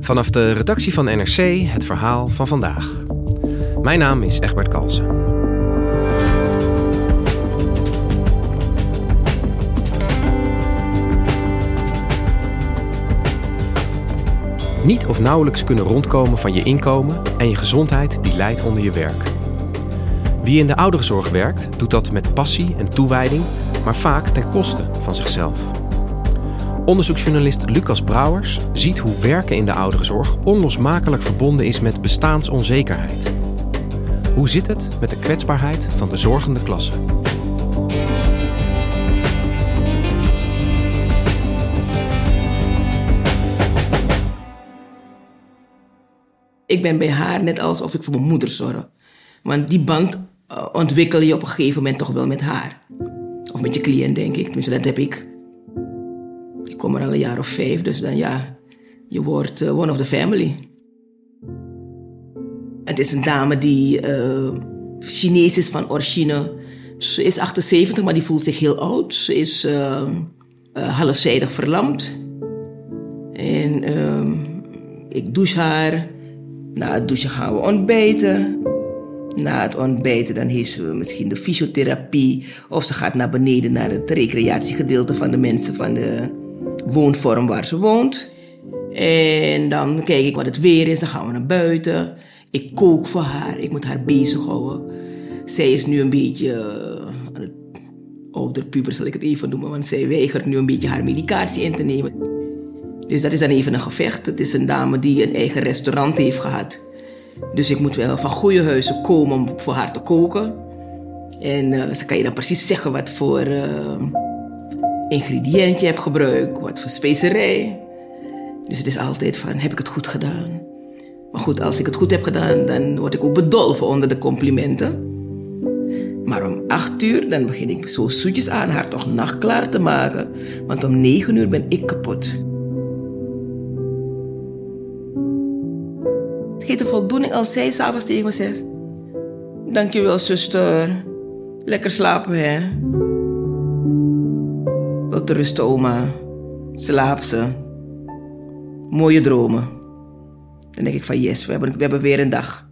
Vanaf de redactie van NRC het verhaal van vandaag. Mijn naam is Egbert Kalsen. Niet of nauwelijks kunnen rondkomen van je inkomen en je gezondheid die leidt onder je werk. Wie in de ouderenzorg werkt, doet dat met passie en toewijding, maar vaak ten koste van zichzelf. Onderzoeksjournalist Lucas Brouwers ziet hoe werken in de ouderenzorg onlosmakelijk verbonden is met bestaansonzekerheid. Hoe zit het met de kwetsbaarheid van de zorgende klasse? Ik ben bij haar net alsof ik voor mijn moeder zorg. Want die band uh, ontwikkel je op een gegeven moment toch wel met haar. Of met je cliënt, denk ik. Tenminste, dat heb ik. Ik kom er al een jaar of vijf, dus dan ja, je wordt uh, one of the family. Het is een dame die uh, Chinees is van origine. Ze is 78, maar die voelt zich heel oud. Ze is uh, halfzijdig verlamd. En ehm, ik douche haar. Na het douchen gaan we ontbijten. Na het ontbijten dan heeft ze misschien de fysiotherapie. Of ze gaat naar beneden naar het recreatiegedeelte van de mensen van de woonvorm waar ze woont. En dan kijk ik wat het weer is. Dan gaan we naar buiten. Ik kook voor haar. Ik moet haar bezighouden. Zij is nu een beetje uh, ouder puber zal ik het even noemen. Want zij weigert nu een beetje haar medicatie in te nemen. Dus dat is dan even een gevecht. Het is een dame die een eigen restaurant heeft gehad. Dus ik moet wel van goede huizen komen om voor haar te koken. En uh, ze kan je dan precies zeggen wat voor uh, ingrediënt je hebt gebruikt, wat voor specerij. Dus het is altijd van, heb ik het goed gedaan? Maar goed, als ik het goed heb gedaan, dan word ik ook bedolven onder de complimenten. Maar om acht uur, dan begin ik zo zoetjes aan haar toch nachtklaar te maken. Want om negen uur ben ik kapot. Het geeft een voldoening als zij s'avonds tegen me zegt... Dankjewel, zuster. Lekker slapen, hè? Te rusten, oma. Slaap ze. Mooie dromen. Dan denk ik van yes, we hebben, we hebben weer een dag.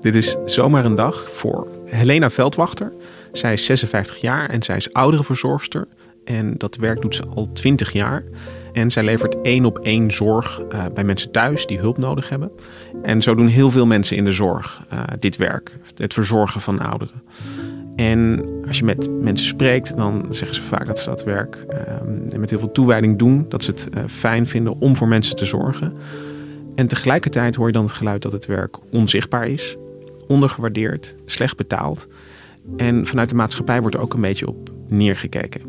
Dit is zomaar een dag voor Helena Veldwachter. Zij is 56 jaar en zij is ouderenverzorgster. En dat werk doet ze al 20 jaar. En zij levert één op één zorg uh, bij mensen thuis die hulp nodig hebben. En zo doen heel veel mensen in de zorg uh, dit werk. Het verzorgen van ouderen. En als je met mensen spreekt, dan zeggen ze vaak dat ze dat werk uh, met heel veel toewijding doen. Dat ze het uh, fijn vinden om voor mensen te zorgen. En tegelijkertijd hoor je dan het geluid dat het werk onzichtbaar is, ondergewaardeerd, slecht betaald. En vanuit de maatschappij wordt er ook een beetje op neergekeken.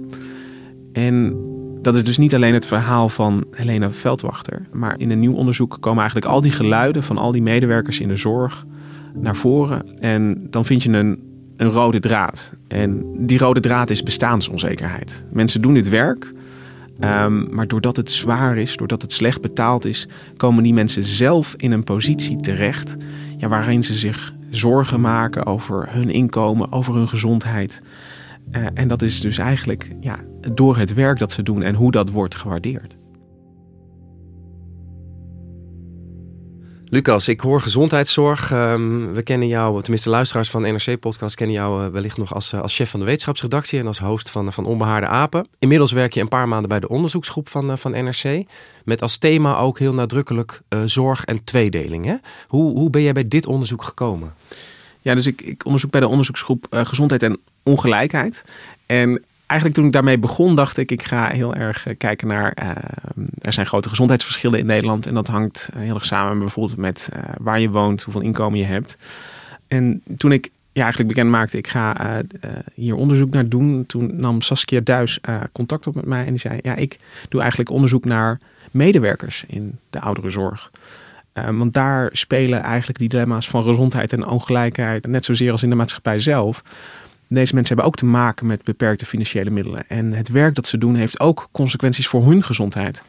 En dat is dus niet alleen het verhaal van Helena Veldwachter. Maar in een nieuw onderzoek komen eigenlijk al die geluiden van al die medewerkers in de zorg naar voren. En dan vind je een, een rode draad. En die rode draad is bestaansonzekerheid. Mensen doen dit werk. Um, maar doordat het zwaar is, doordat het slecht betaald is, komen die mensen zelf in een positie terecht ja, waarin ze zich zorgen maken over hun inkomen, over hun gezondheid. Uh, en dat is dus eigenlijk ja, door het werk dat ze doen en hoe dat wordt gewaardeerd. Lucas, ik hoor gezondheidszorg. Um, we kennen jou, tenminste luisteraars van NRC-podcast kennen jou uh, wellicht nog als, uh, als chef van de wetenschapsredactie en als host van, van Onbehaarde Apen. Inmiddels werk je een paar maanden bij de onderzoeksgroep van, uh, van NRC. Met als thema ook heel nadrukkelijk zorg en tweedeling. Hè? Hoe, hoe ben jij bij dit onderzoek gekomen? Ja, dus ik, ik onderzoek bij de onderzoeksgroep Gezondheid en Ongelijkheid. En eigenlijk toen ik daarmee begon, dacht ik, ik ga heel erg uh, kijken naar. Uh, er zijn grote gezondheidsverschillen in Nederland. En dat hangt heel erg samen bijvoorbeeld met waar je woont, hoeveel inkomen je hebt. En toen ik ja, eigenlijk bekend maakte, ik ga hier onderzoek naar doen. Toen nam Saskia Duis contact op met mij en die zei: Ja, ik doe eigenlijk onderzoek naar medewerkers in de ouderenzorg. want daar spelen eigenlijk die dilemma's van gezondheid en ongelijkheid net zozeer als in de maatschappij zelf. Deze mensen hebben ook te maken met beperkte financiële middelen. En het werk dat ze doen heeft ook consequenties voor hun gezondheid.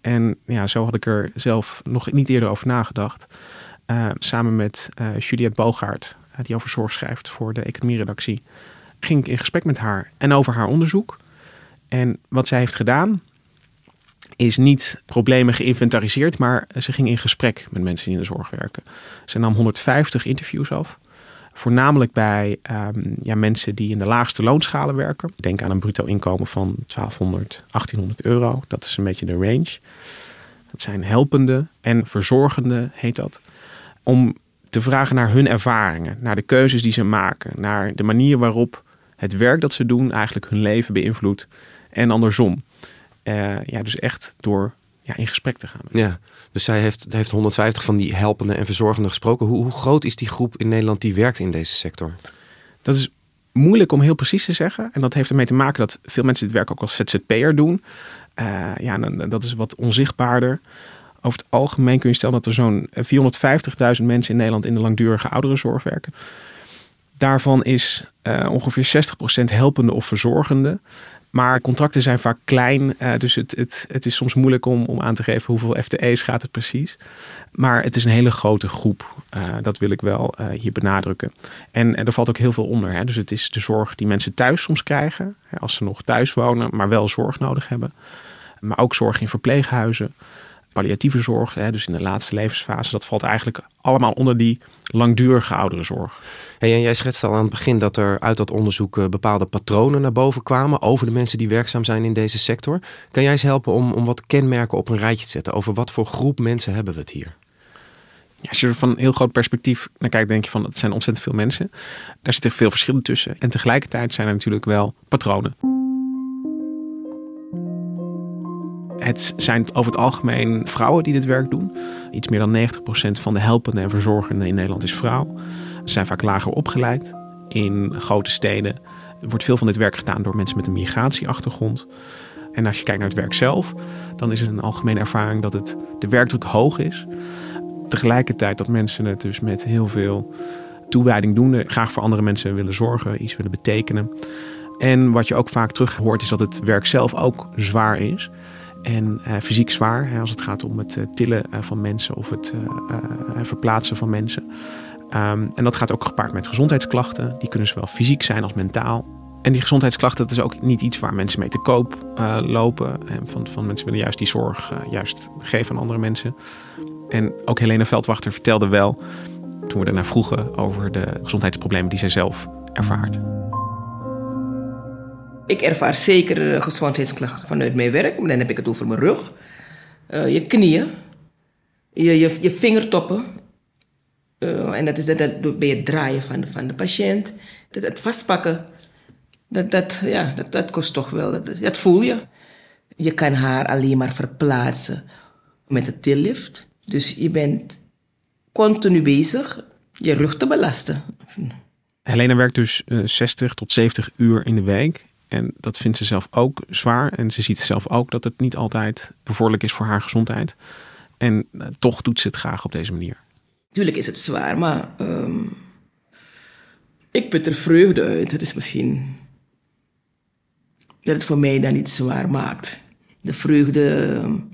En ja, zo had ik er zelf nog niet eerder over nagedacht. Uh, samen met uh, Juliette Bogaert, uh, die over zorg schrijft voor de economieredactie, ging ik in gesprek met haar en over haar onderzoek. En wat zij heeft gedaan, is niet problemen geïnventariseerd, maar ze ging in gesprek met mensen die in de zorg werken. Ze nam 150 interviews af. Voornamelijk bij ehm, ja, mensen die in de laagste loonschalen werken. Denk aan een bruto inkomen van 1200, 1800 euro. Dat is een beetje de range. Dat zijn helpende en verzorgende, heet dat. Om te vragen naar hun ervaringen, naar de keuzes die ze maken, naar de manier waarop het werk dat ze doen eigenlijk hun leven beïnvloedt en andersom. Uh, ja, dus echt door ja, in gesprek te gaan. Ja, dus zij heeft, heeft 150 van die helpende en verzorgende gesproken. Hoe, hoe groot is die groep in Nederland die werkt in deze sector? Dat is moeilijk om heel precies te zeggen. En dat heeft ermee te maken dat veel mensen dit werk ook als ZZP'er doen. Uh, ja, dat is wat onzichtbaarder. Over het algemeen kun je stellen dat er zo'n 450.000 mensen in Nederland in de langdurige ouderenzorg werken. Daarvan is uh, ongeveer 60% helpende of verzorgende. Maar contracten zijn vaak klein, uh, dus het, het, het is soms moeilijk om, om aan te geven hoeveel FTE's gaat het precies. Maar het is een hele grote groep, uh, dat wil ik wel uh, hier benadrukken. En, en, er valt ook heel veel onder. Hè. Dus het is de zorg die mensen thuis soms krijgen, hè, als ze nog thuis wonen, maar wel zorg nodig hebben. Maar ook zorg in verpleeghuizen palliatieve zorg, hè, dus in de laatste levensfase, dat valt eigenlijk allemaal onder die langdurige ouderenzorg. Hey, en jij schetste al aan het begin dat er uit dat onderzoek eh, bepaalde patronen naar boven kwamen over de mensen die werkzaam zijn in deze sector. Kan jij eens helpen om, om wat kenmerken op een rijtje te zetten? Over wat voor groep mensen hebben we het hier? Ja, als je er van een heel groot perspectief naar kijkt, denk je van het zijn ontzettend veel mensen. Daar zitten veel verschillen tussen. En tegelijkertijd zijn er natuurlijk wel patronen. Het zijn over het algemeen vrouwen die dit werk doen. Iets meer dan 90% van de helpende en verzorgenden in Nederland is vrouw. Ze zijn vaak lager opgeleid. In grote steden wordt veel van dit werk gedaan door mensen met een migratieachtergrond. En als je kijkt naar het werk zelf, dan is er een algemene ervaring dat het, de werkdruk hoog is. Tegelijkertijd dat mensen het dus met heel veel toewijding doen, graag voor andere mensen willen zorgen, iets willen betekenen. En wat je ook vaak terug hoort is dat het werk zelf ook zwaar is. En uh, fysiek zwaar, hè, als het gaat om het uh, tillen uh, van mensen of het verplaatsen van mensen. Um, en dat gaat ook gepaard met gezondheidsklachten. Die kunnen zowel fysiek zijn als mentaal. En die gezondheidsklachten, dat is ook niet iets waar mensen mee te koop lopen. En van, van mensen willen juist die zorg juist geven aan andere mensen. En ook Helene Veldwachter vertelde wel, toen we ernaar vroegen, over de gezondheidsproblemen die zij zelf ervaart. Ik ervaar zeker eh, gezondheidsklachten vanuit mijn werk. Dan heb ik het over mijn rug, uh, je knieën, je, je, je vingertoppen. Uh, en dat is dat, dat bij het draaien van, van de patiënt. Dat, het vastpakken, dat, dat, ja, dat, dat kost toch wel. Dat, dat voel je. Je kan haar alleen maar verplaatsen met de tillift. Dus je bent continu bezig je rug te belasten. Helena werkt dus 60 tot 70 uur in de week. En dat vindt ze zelf ook zwaar. En ze ziet zelf ook dat het niet altijd bevorderlijk is voor haar gezondheid. En uh, toch doet ze het graag op deze manier. Tuurlijk is het zwaar, maar um, ik put er vreugde uit. Het is misschien dat het voor mij dan niet zwaar maakt. De vreugde um,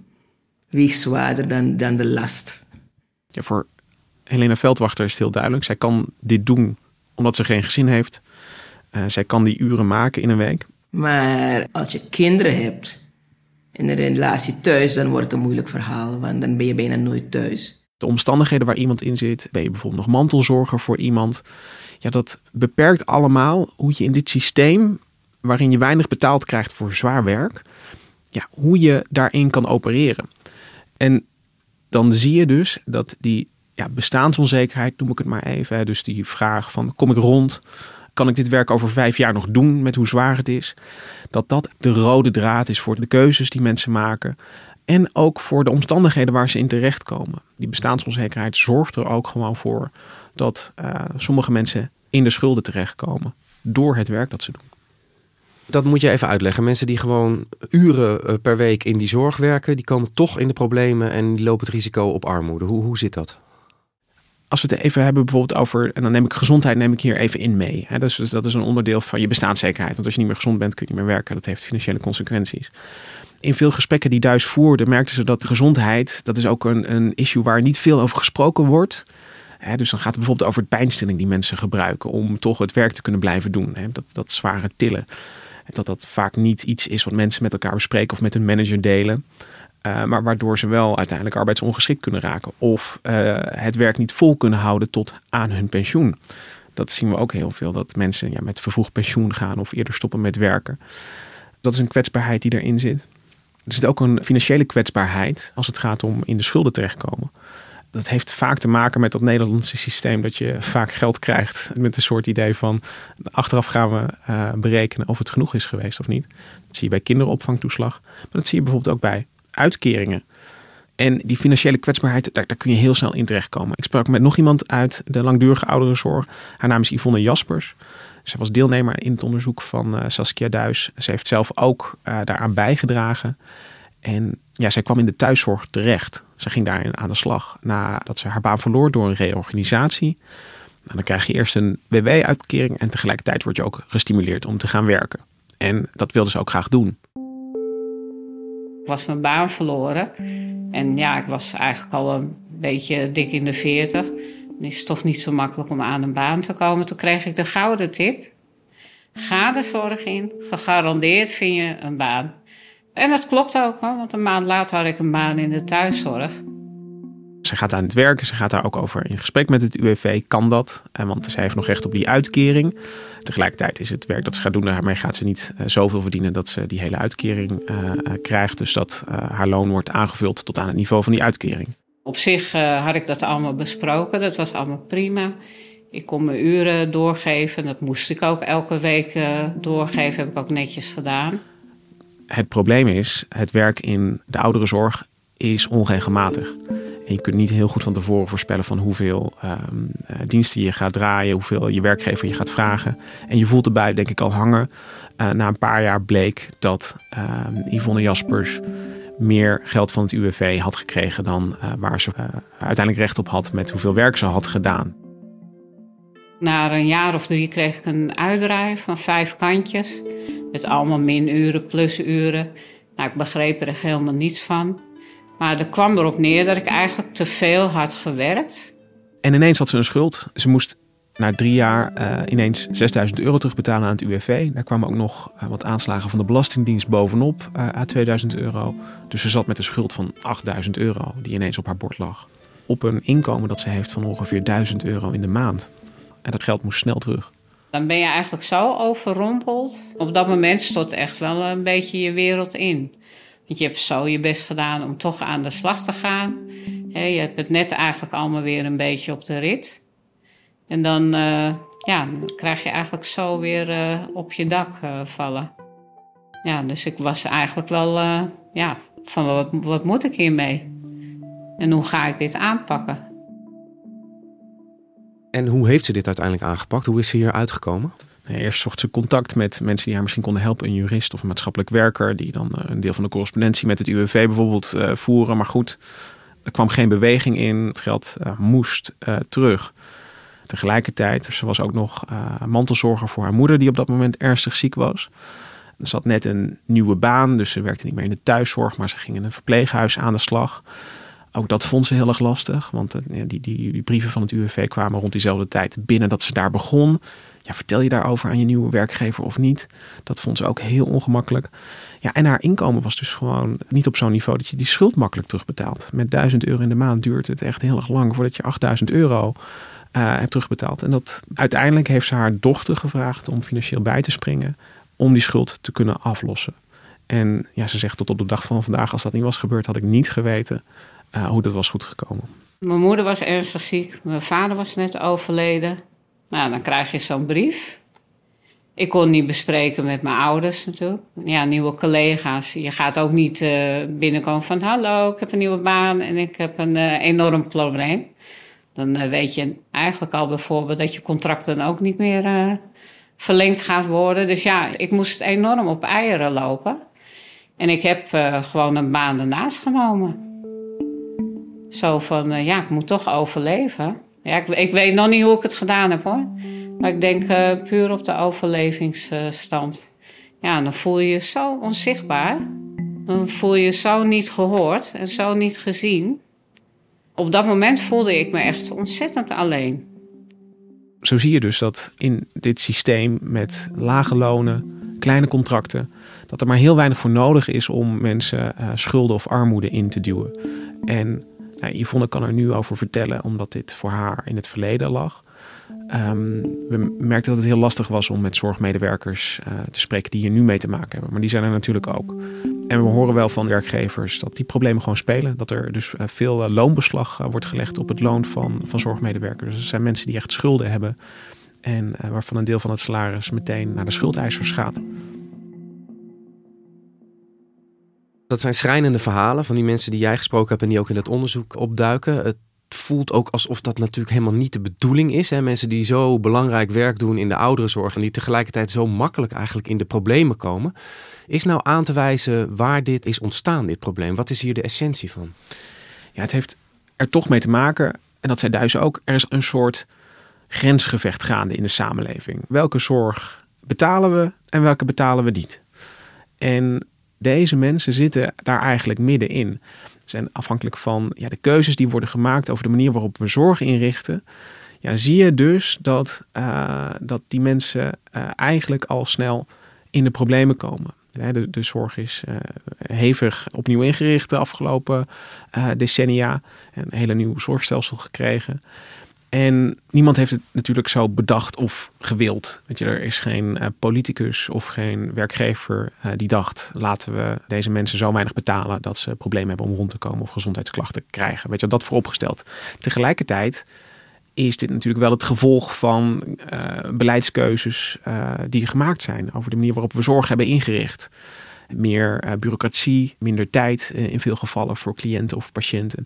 weegt zwaarder dan, dan de last. Ja, voor Helena Veldwachter is het heel duidelijk. Zij kan dit doen omdat ze geen gezin heeft. Uh, zij kan die uren maken in een week. Maar als je kinderen hebt en een relatie thuis, dan wordt het een moeilijk verhaal, want dan ben je bijna nooit thuis. De omstandigheden waar iemand in zit, ben je bijvoorbeeld nog mantelzorger voor iemand. Ja, dat beperkt allemaal hoe je in dit systeem, waarin je weinig betaald krijgt voor zwaar werk, ja, hoe je daarin kan opereren. En dan zie je dus dat die ja, bestaansonzekerheid, noem ik het maar even, dus die vraag van kom ik rond, kan ik dit werk over vijf jaar nog doen met hoe zwaar het is? Dat dat de rode draad is voor de keuzes die mensen maken. En ook voor de omstandigheden waar ze in terechtkomen. Die bestaansonzekerheid zorgt er ook gewoon voor dat uh, sommige mensen in de schulden terechtkomen. Door het werk dat ze doen. Dat moet je even uitleggen. Mensen die gewoon uren eh, per week in die zorg werken, die komen toch in de problemen en lopen het risico op armoede. Hoe, hoe zit dat? Als we het even hebben bijvoorbeeld over, en dan neem ik gezondheid neem ik hier even in mee. Hè? Dus, dat is een onderdeel van je bestaanszekerheid. Want als je niet meer gezond bent, kun je niet meer werken. Dat heeft financiële consequenties. In veel gesprekken die Duis voerde, merkten ze dat de gezondheid, dat is ook een, een issue waar niet veel over gesproken wordt. Hè? Dus dan gaat het bijvoorbeeld over het pijnstilling die mensen gebruiken om toch het werk te kunnen blijven doen. Hè? Dat, dat zware tillen. Dat dat vaak niet iets is wat mensen met elkaar bespreken of met hun manager delen. Uh, maar waardoor ze wel uiteindelijk arbeidsongeschikt kunnen raken. Of uh, het werk niet vol kunnen houden tot aan hun pensioen. Dat zien we ook heel veel. Dat mensen ja, met vervroegd pensioen gaan of eerder stoppen met werken. Dat is een kwetsbaarheid die erin zit. Er zit ook een financiële kwetsbaarheid als het gaat om in de schulden terechtkomen. Dat heeft vaak te maken met dat Nederlandse systeem dat je vaak geld krijgt met een soort idee van achteraf gaan we uh, berekenen of het genoeg is geweest of niet. Dat zie je bij kinderopvangtoeslag, maar dat zie je bijvoorbeeld ook bij uitkeringen. En die financiële kwetsbaarheid, daar, daar, kun je heel snel in terechtkomen. Ik sprak met nog iemand uit de langdurige ouderenzorg. Haar naam is Yvonne Jaspers. Zij was deelnemer in het onderzoek van uh, Saskia Duis. Ze heeft zelf ook uh, daaraan bijgedragen. En ja, zij kwam in de thuiszorg terecht. Ze ging daarin aan de slag nadat ze haar baan verloor door een reorganisatie. Nou, dan krijg je eerst een WW-uitkering en tegelijkertijd word je ook gestimuleerd om te gaan werken. En dat wilde ze ook graag doen. Was mijn baan verloren. En ja, ik was eigenlijk al een beetje dik in de veertig. Het is toch niet zo makkelijk om aan een baan te komen. Toen kreeg ik de gouden tip. Ga de zorg in. Gegarandeerd vind je een baan. En dat klopt ook, want een maand later had ik een baan in de thuiszorg. Ze gaat aan het werken, ze gaat daar ook over in gesprek met het UWV. Kan dat? Want zij heeft nog recht op die uitkering. Tegelijkertijd is het werk dat ze gaat doen, daarmee gaat ze niet uh, zoveel verdienen dat ze die hele uitkering uh, krijgt. Dus dat uh, haar loon wordt aangevuld tot aan het niveau van die uitkering. Op zich had ik dat allemaal besproken, dat was allemaal prima. Ik kon mijn uren doorgeven, dat moest ik ook elke week doorgeven, heb ik ook netjes gedaan. Het probleem is, het werk in de ouderenzorg is onregelmatig. Je kunt niet heel goed van tevoren voorspellen van hoeveel um, diensten je gaat draaien, hoeveel je werkgever je gaat vragen. En je voelt erbij, denk ik, al hangen. Uh, na een paar jaar bleek dat uh, Yvonne Jaspers meer geld van het UWV had gekregen dan uh, waar ze uiteindelijk recht op had met hoeveel werk ze had gedaan. Na een jaar of drie kreeg ik een uitdraai van vijf kantjes. Met allemaal minuren, plusuren. Nou, ik begreep er helemaal niets van. Maar er kwam erop neer dat ik eigenlijk te veel had gewerkt. En ineens had ze een schuld. Ze moest na drie jaar uh, ineens 6000 euro terugbetalen aan het UWV. Daar kwamen ook nog uh, wat aanslagen van de Belastingdienst bovenop uh, aan 2000 euro. Dus ze zat met een schuld van 8000 euro die ineens op haar bord lag. Op een inkomen dat ze heeft van ongeveer 1000 euro in de maand. En dat geld moest snel terug. Dan ben je eigenlijk zo overrompeld. Op dat moment stort echt wel een beetje je wereld in. Want je hebt zo je best gedaan om toch aan de slag te gaan. je hebt het net eigenlijk allemaal weer een beetje op de rit. En dan, uh, ja, krijg je eigenlijk zo weer uh, op je dak uh, vallen. Ja, dus ik was eigenlijk wel, ja, van wat, wat moet ik hiermee? En hoe ga ik dit aanpakken? En hoe heeft ze dit uiteindelijk aangepakt? Hoe is ze hier uitgekomen? Eerst zocht ze contact met mensen die haar misschien konden helpen. Een jurist of een maatschappelijk werker. Die dan een deel van de correspondentie met het UWV bijvoorbeeld uh, voeren. Maar goed, er kwam geen beweging in. Het geld uh, moest terug. Tegelijkertijd, ze was ook nog mantelzorger voor haar moeder. Die op dat moment ernstig ziek was. Er zat net een nieuwe baan. Dus ze werkte niet meer in de thuiszorg. Maar ze ging in een verpleeghuis aan de slag. Ook dat vond ze heel erg lastig. Want die, die, die brieven van het UWV kwamen rond diezelfde tijd binnen dat ze daar begon. Ja, vertel je daarover aan je nieuwe werkgever of niet? Dat vond ze ook heel ongemakkelijk. Ja, en haar inkomen was dus gewoon niet op zo'n niveau dat je die schuld makkelijk terugbetaalt. Met 1000 euro in de maand duurt het echt heel erg lang voordat je 8000 euro uh, hebt terugbetaald. En dat uiteindelijk heeft ze haar dochter gevraagd om financieel bij te springen om die schuld te kunnen aflossen. En ja, ze zegt tot op de dag van vandaag, als dat niet was gebeurd, had ik niet geweten uh, hoe dat was goed gekomen. Mijn moeder was ernstig ziek, mijn vader was net overleden. Nou, dan krijg je zo'n brief. Ik kon niet bespreken met mijn ouders natuurlijk. Ja, nieuwe collega's. Je gaat ook niet uh, binnenkomen van... hallo, ik heb een nieuwe baan en ik heb een uh, enorm probleem. Dan uh, weet je eigenlijk al bijvoorbeeld dat je contract dan ook niet meer verlengd gaat worden. Dus ja, ik moest enorm op eieren lopen. En ik heb gewoon een baan ernaast genomen. Zo van, ja, ik moet toch overleven. Ja, ik, ik, weet nog niet hoe ik het gedaan heb hoor. Maar ik denk uh, puur op de overlevingsstand. Ja, dan voel je je zo onzichtbaar. Dan voel je je zo niet gehoord en zo niet gezien. Op dat moment voelde ik me echt ontzettend alleen. Zo zie je dus dat in dit systeem met lage lonen, kleine contracten. Dat er maar heel weinig voor nodig is om mensen uh, schulden of armoede in te duwen. En nou, Yvonne kan er nu over vertellen, omdat dit voor haar in het verleden lag. Um, we merkten dat het heel lastig was om met zorgmedewerkers uh, te spreken die hier nu mee te maken hebben. Maar die zijn er natuurlijk ook. En we horen wel van werkgevers dat die problemen gewoon spelen. Dat er dus uh, veel uh, loonbeslag wordt gelegd op het loon van, van zorgmedewerkers. Dus er zijn mensen die echt schulden hebben. En waarvan een deel van het salaris meteen naar de schuldeisers gaat. Dat zijn schrijnende verhalen van die mensen die jij gesproken hebt en die ook in het onderzoek opduiken. Het voelt ook alsof dat natuurlijk helemaal niet de bedoeling is. Hè? Mensen die zo belangrijk werk doen in de ouderenzorg en die tegelijkertijd zo makkelijk eigenlijk in de problemen komen. Is nou aan te wijzen waar dit is ontstaan, dit probleem? Wat is hier de essentie van? Ja, het heeft er toch mee te maken, en dat zei Duis ook, er is een soort grensgevecht gaande in de samenleving. Welke zorg betalen we en welke betalen we niet? En deze mensen zitten daar eigenlijk middenin. Zijn afhankelijk van ja, de keuzes die worden gemaakt over de manier waarop we zorg inrichten. Ja, zie je dus dat, uh, dat die mensen uh, eigenlijk al snel in de problemen komen. De, de zorg is uh, hevig opnieuw ingericht de afgelopen decennia. Een hele nieuw zorgstelsel gekregen. En niemand heeft het natuurlijk zo bedacht of gewild. Weet je, er is geen uh, politicus of geen werkgever uh, die dacht: laten we deze mensen zo weinig betalen dat ze problemen hebben om rond te komen of gezondheidsklachten krijgen. Weet je, dat vooropgesteld. Tegelijkertijd is dit natuurlijk wel het gevolg van uh, beleidskeuzes die gemaakt zijn over de manier waarop we zorg hebben ingericht meer uh, bureaucratie, minder tijd uh, in veel gevallen voor cliënten of patiënten.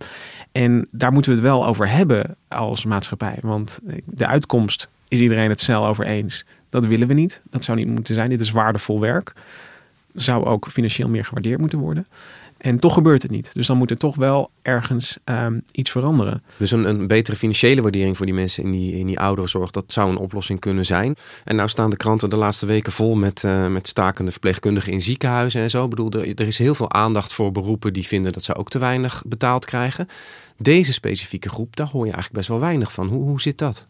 En daar moeten we het wel over hebben als maatschappij. Want eh, de uitkomst is iedereen het snel over eens. Dat willen we niet. Dat zou niet moeten zijn. Dit is waardevol werk. Zou ook financieel meer gewaardeerd moeten worden. En toch gebeurt het niet. Dus dan moet er toch wel ergens um, iets veranderen. Dus een, een, betere financiële waardering voor die mensen in die, in die ouderenzorg, dat zou een oplossing kunnen zijn. En nou staan de kranten de laatste weken vol met, uh, met stakende verpleegkundigen in ziekenhuizen en zo. Ik bedoel, er, er is heel veel aandacht voor beroepen die vinden dat ze ook te weinig betaald krijgen. Deze specifieke groep, daar hoor je eigenlijk best wel weinig van. Hoe, hoe zit dat?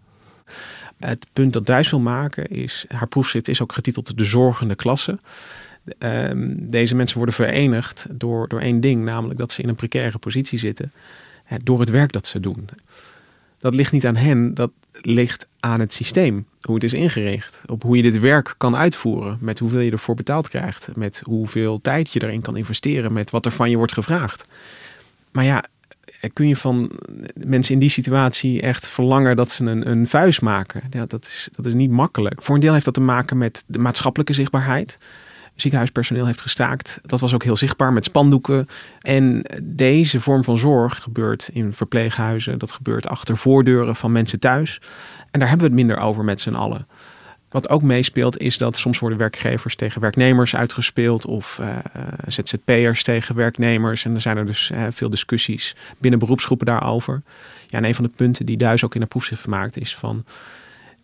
Het punt dat Duits wil maken is, haar proefschrift is ook getiteld De Zorgende Klasse. Um, deze mensen worden verenigd door, door één ding, namelijk dat ze in een precaire positie zitten hè, door het werk dat ze doen. Dat ligt niet aan hen, dat ligt aan het systeem, hoe het is ingericht, op hoe je dit werk kan uitvoeren, met hoeveel je ervoor betaald krijgt, met hoeveel tijd je erin kan investeren, met wat er van je wordt gevraagd. Maar ja, kun je van mensen in die situatie echt verlangen dat ze een, een vuist maken? Ja, dat, is, dat is niet makkelijk. Voor een deel heeft dat te maken met de maatschappelijke zichtbaarheid ziekenhuispersoneel heeft gestaakt. Dat was ook heel zichtbaar met spandoeken. En deze vorm van zorg gebeurt in verpleeghuizen. Dat gebeurt achter voordeuren van mensen thuis. En daar hebben we het minder over met z'n allen. Wat ook meespeelt is dat soms worden werkgevers tegen werknemers uitgespeeld of uh, ZZP'ers tegen werknemers. En er zijn er dus uh, veel discussies binnen beroepsgroepen daarover. Ja, en een van de punten die Duis ook in de proefschrift maakt is van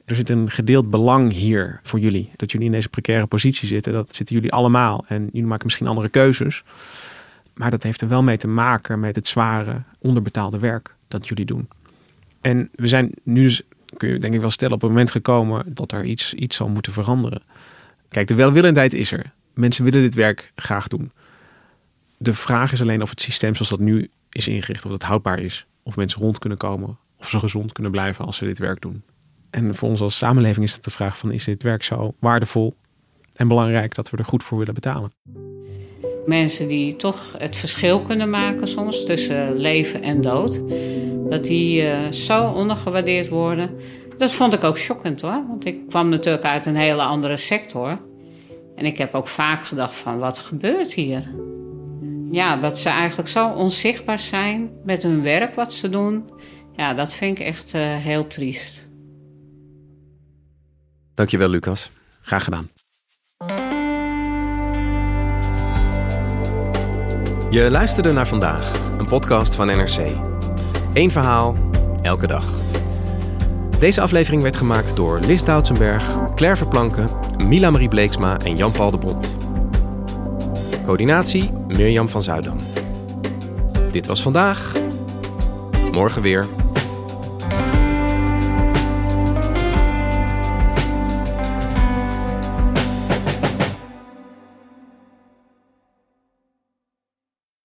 er zit een gedeeld belang hier voor jullie. Dat jullie in deze precaire positie zitten. Dat zitten jullie allemaal. En jullie maken misschien andere keuzes. Maar dat heeft er wel mee te maken met het zware, onderbetaalde werk dat jullie doen. En we zijn nu dus, kun je denk ik wel stellen, op het moment gekomen dat er iets, iets zal moeten veranderen. Kijk, de welwillendheid is er. Mensen willen dit werk graag doen. De vraag is alleen of het systeem zoals dat nu is ingericht, of dat houdbaar is. Of mensen rond kunnen komen, of ze gezond kunnen blijven als ze dit werk doen. En voor ons als samenleving is het de vraag van is dit werk zo waardevol en belangrijk dat we er goed voor willen betalen. Mensen die toch het verschil kunnen maken soms tussen leven en dood, dat die uh, zo ondergewaardeerd worden. Dat vond ik ook schokkend hoor, want ik kwam natuurlijk uit een hele andere sector. En ik heb ook vaak gedacht van wat gebeurt hier? Ja, dat ze eigenlijk zo onzichtbaar zijn met hun werk wat ze doen. Ja, dat vind ik echt uh, heel triest. Dankjewel, Lucas. Graag gedaan. Je luisterde naar vandaag, een podcast van NRC. Eén verhaal, elke dag. Deze aflevering werd gemaakt door Lis Doutsenberg, Claire Verplanken, Mila Marie Bleeksma en Jan-Paul de Bond. Coördinatie Mirjam van Zuidam. Dit was vandaag. Morgen weer.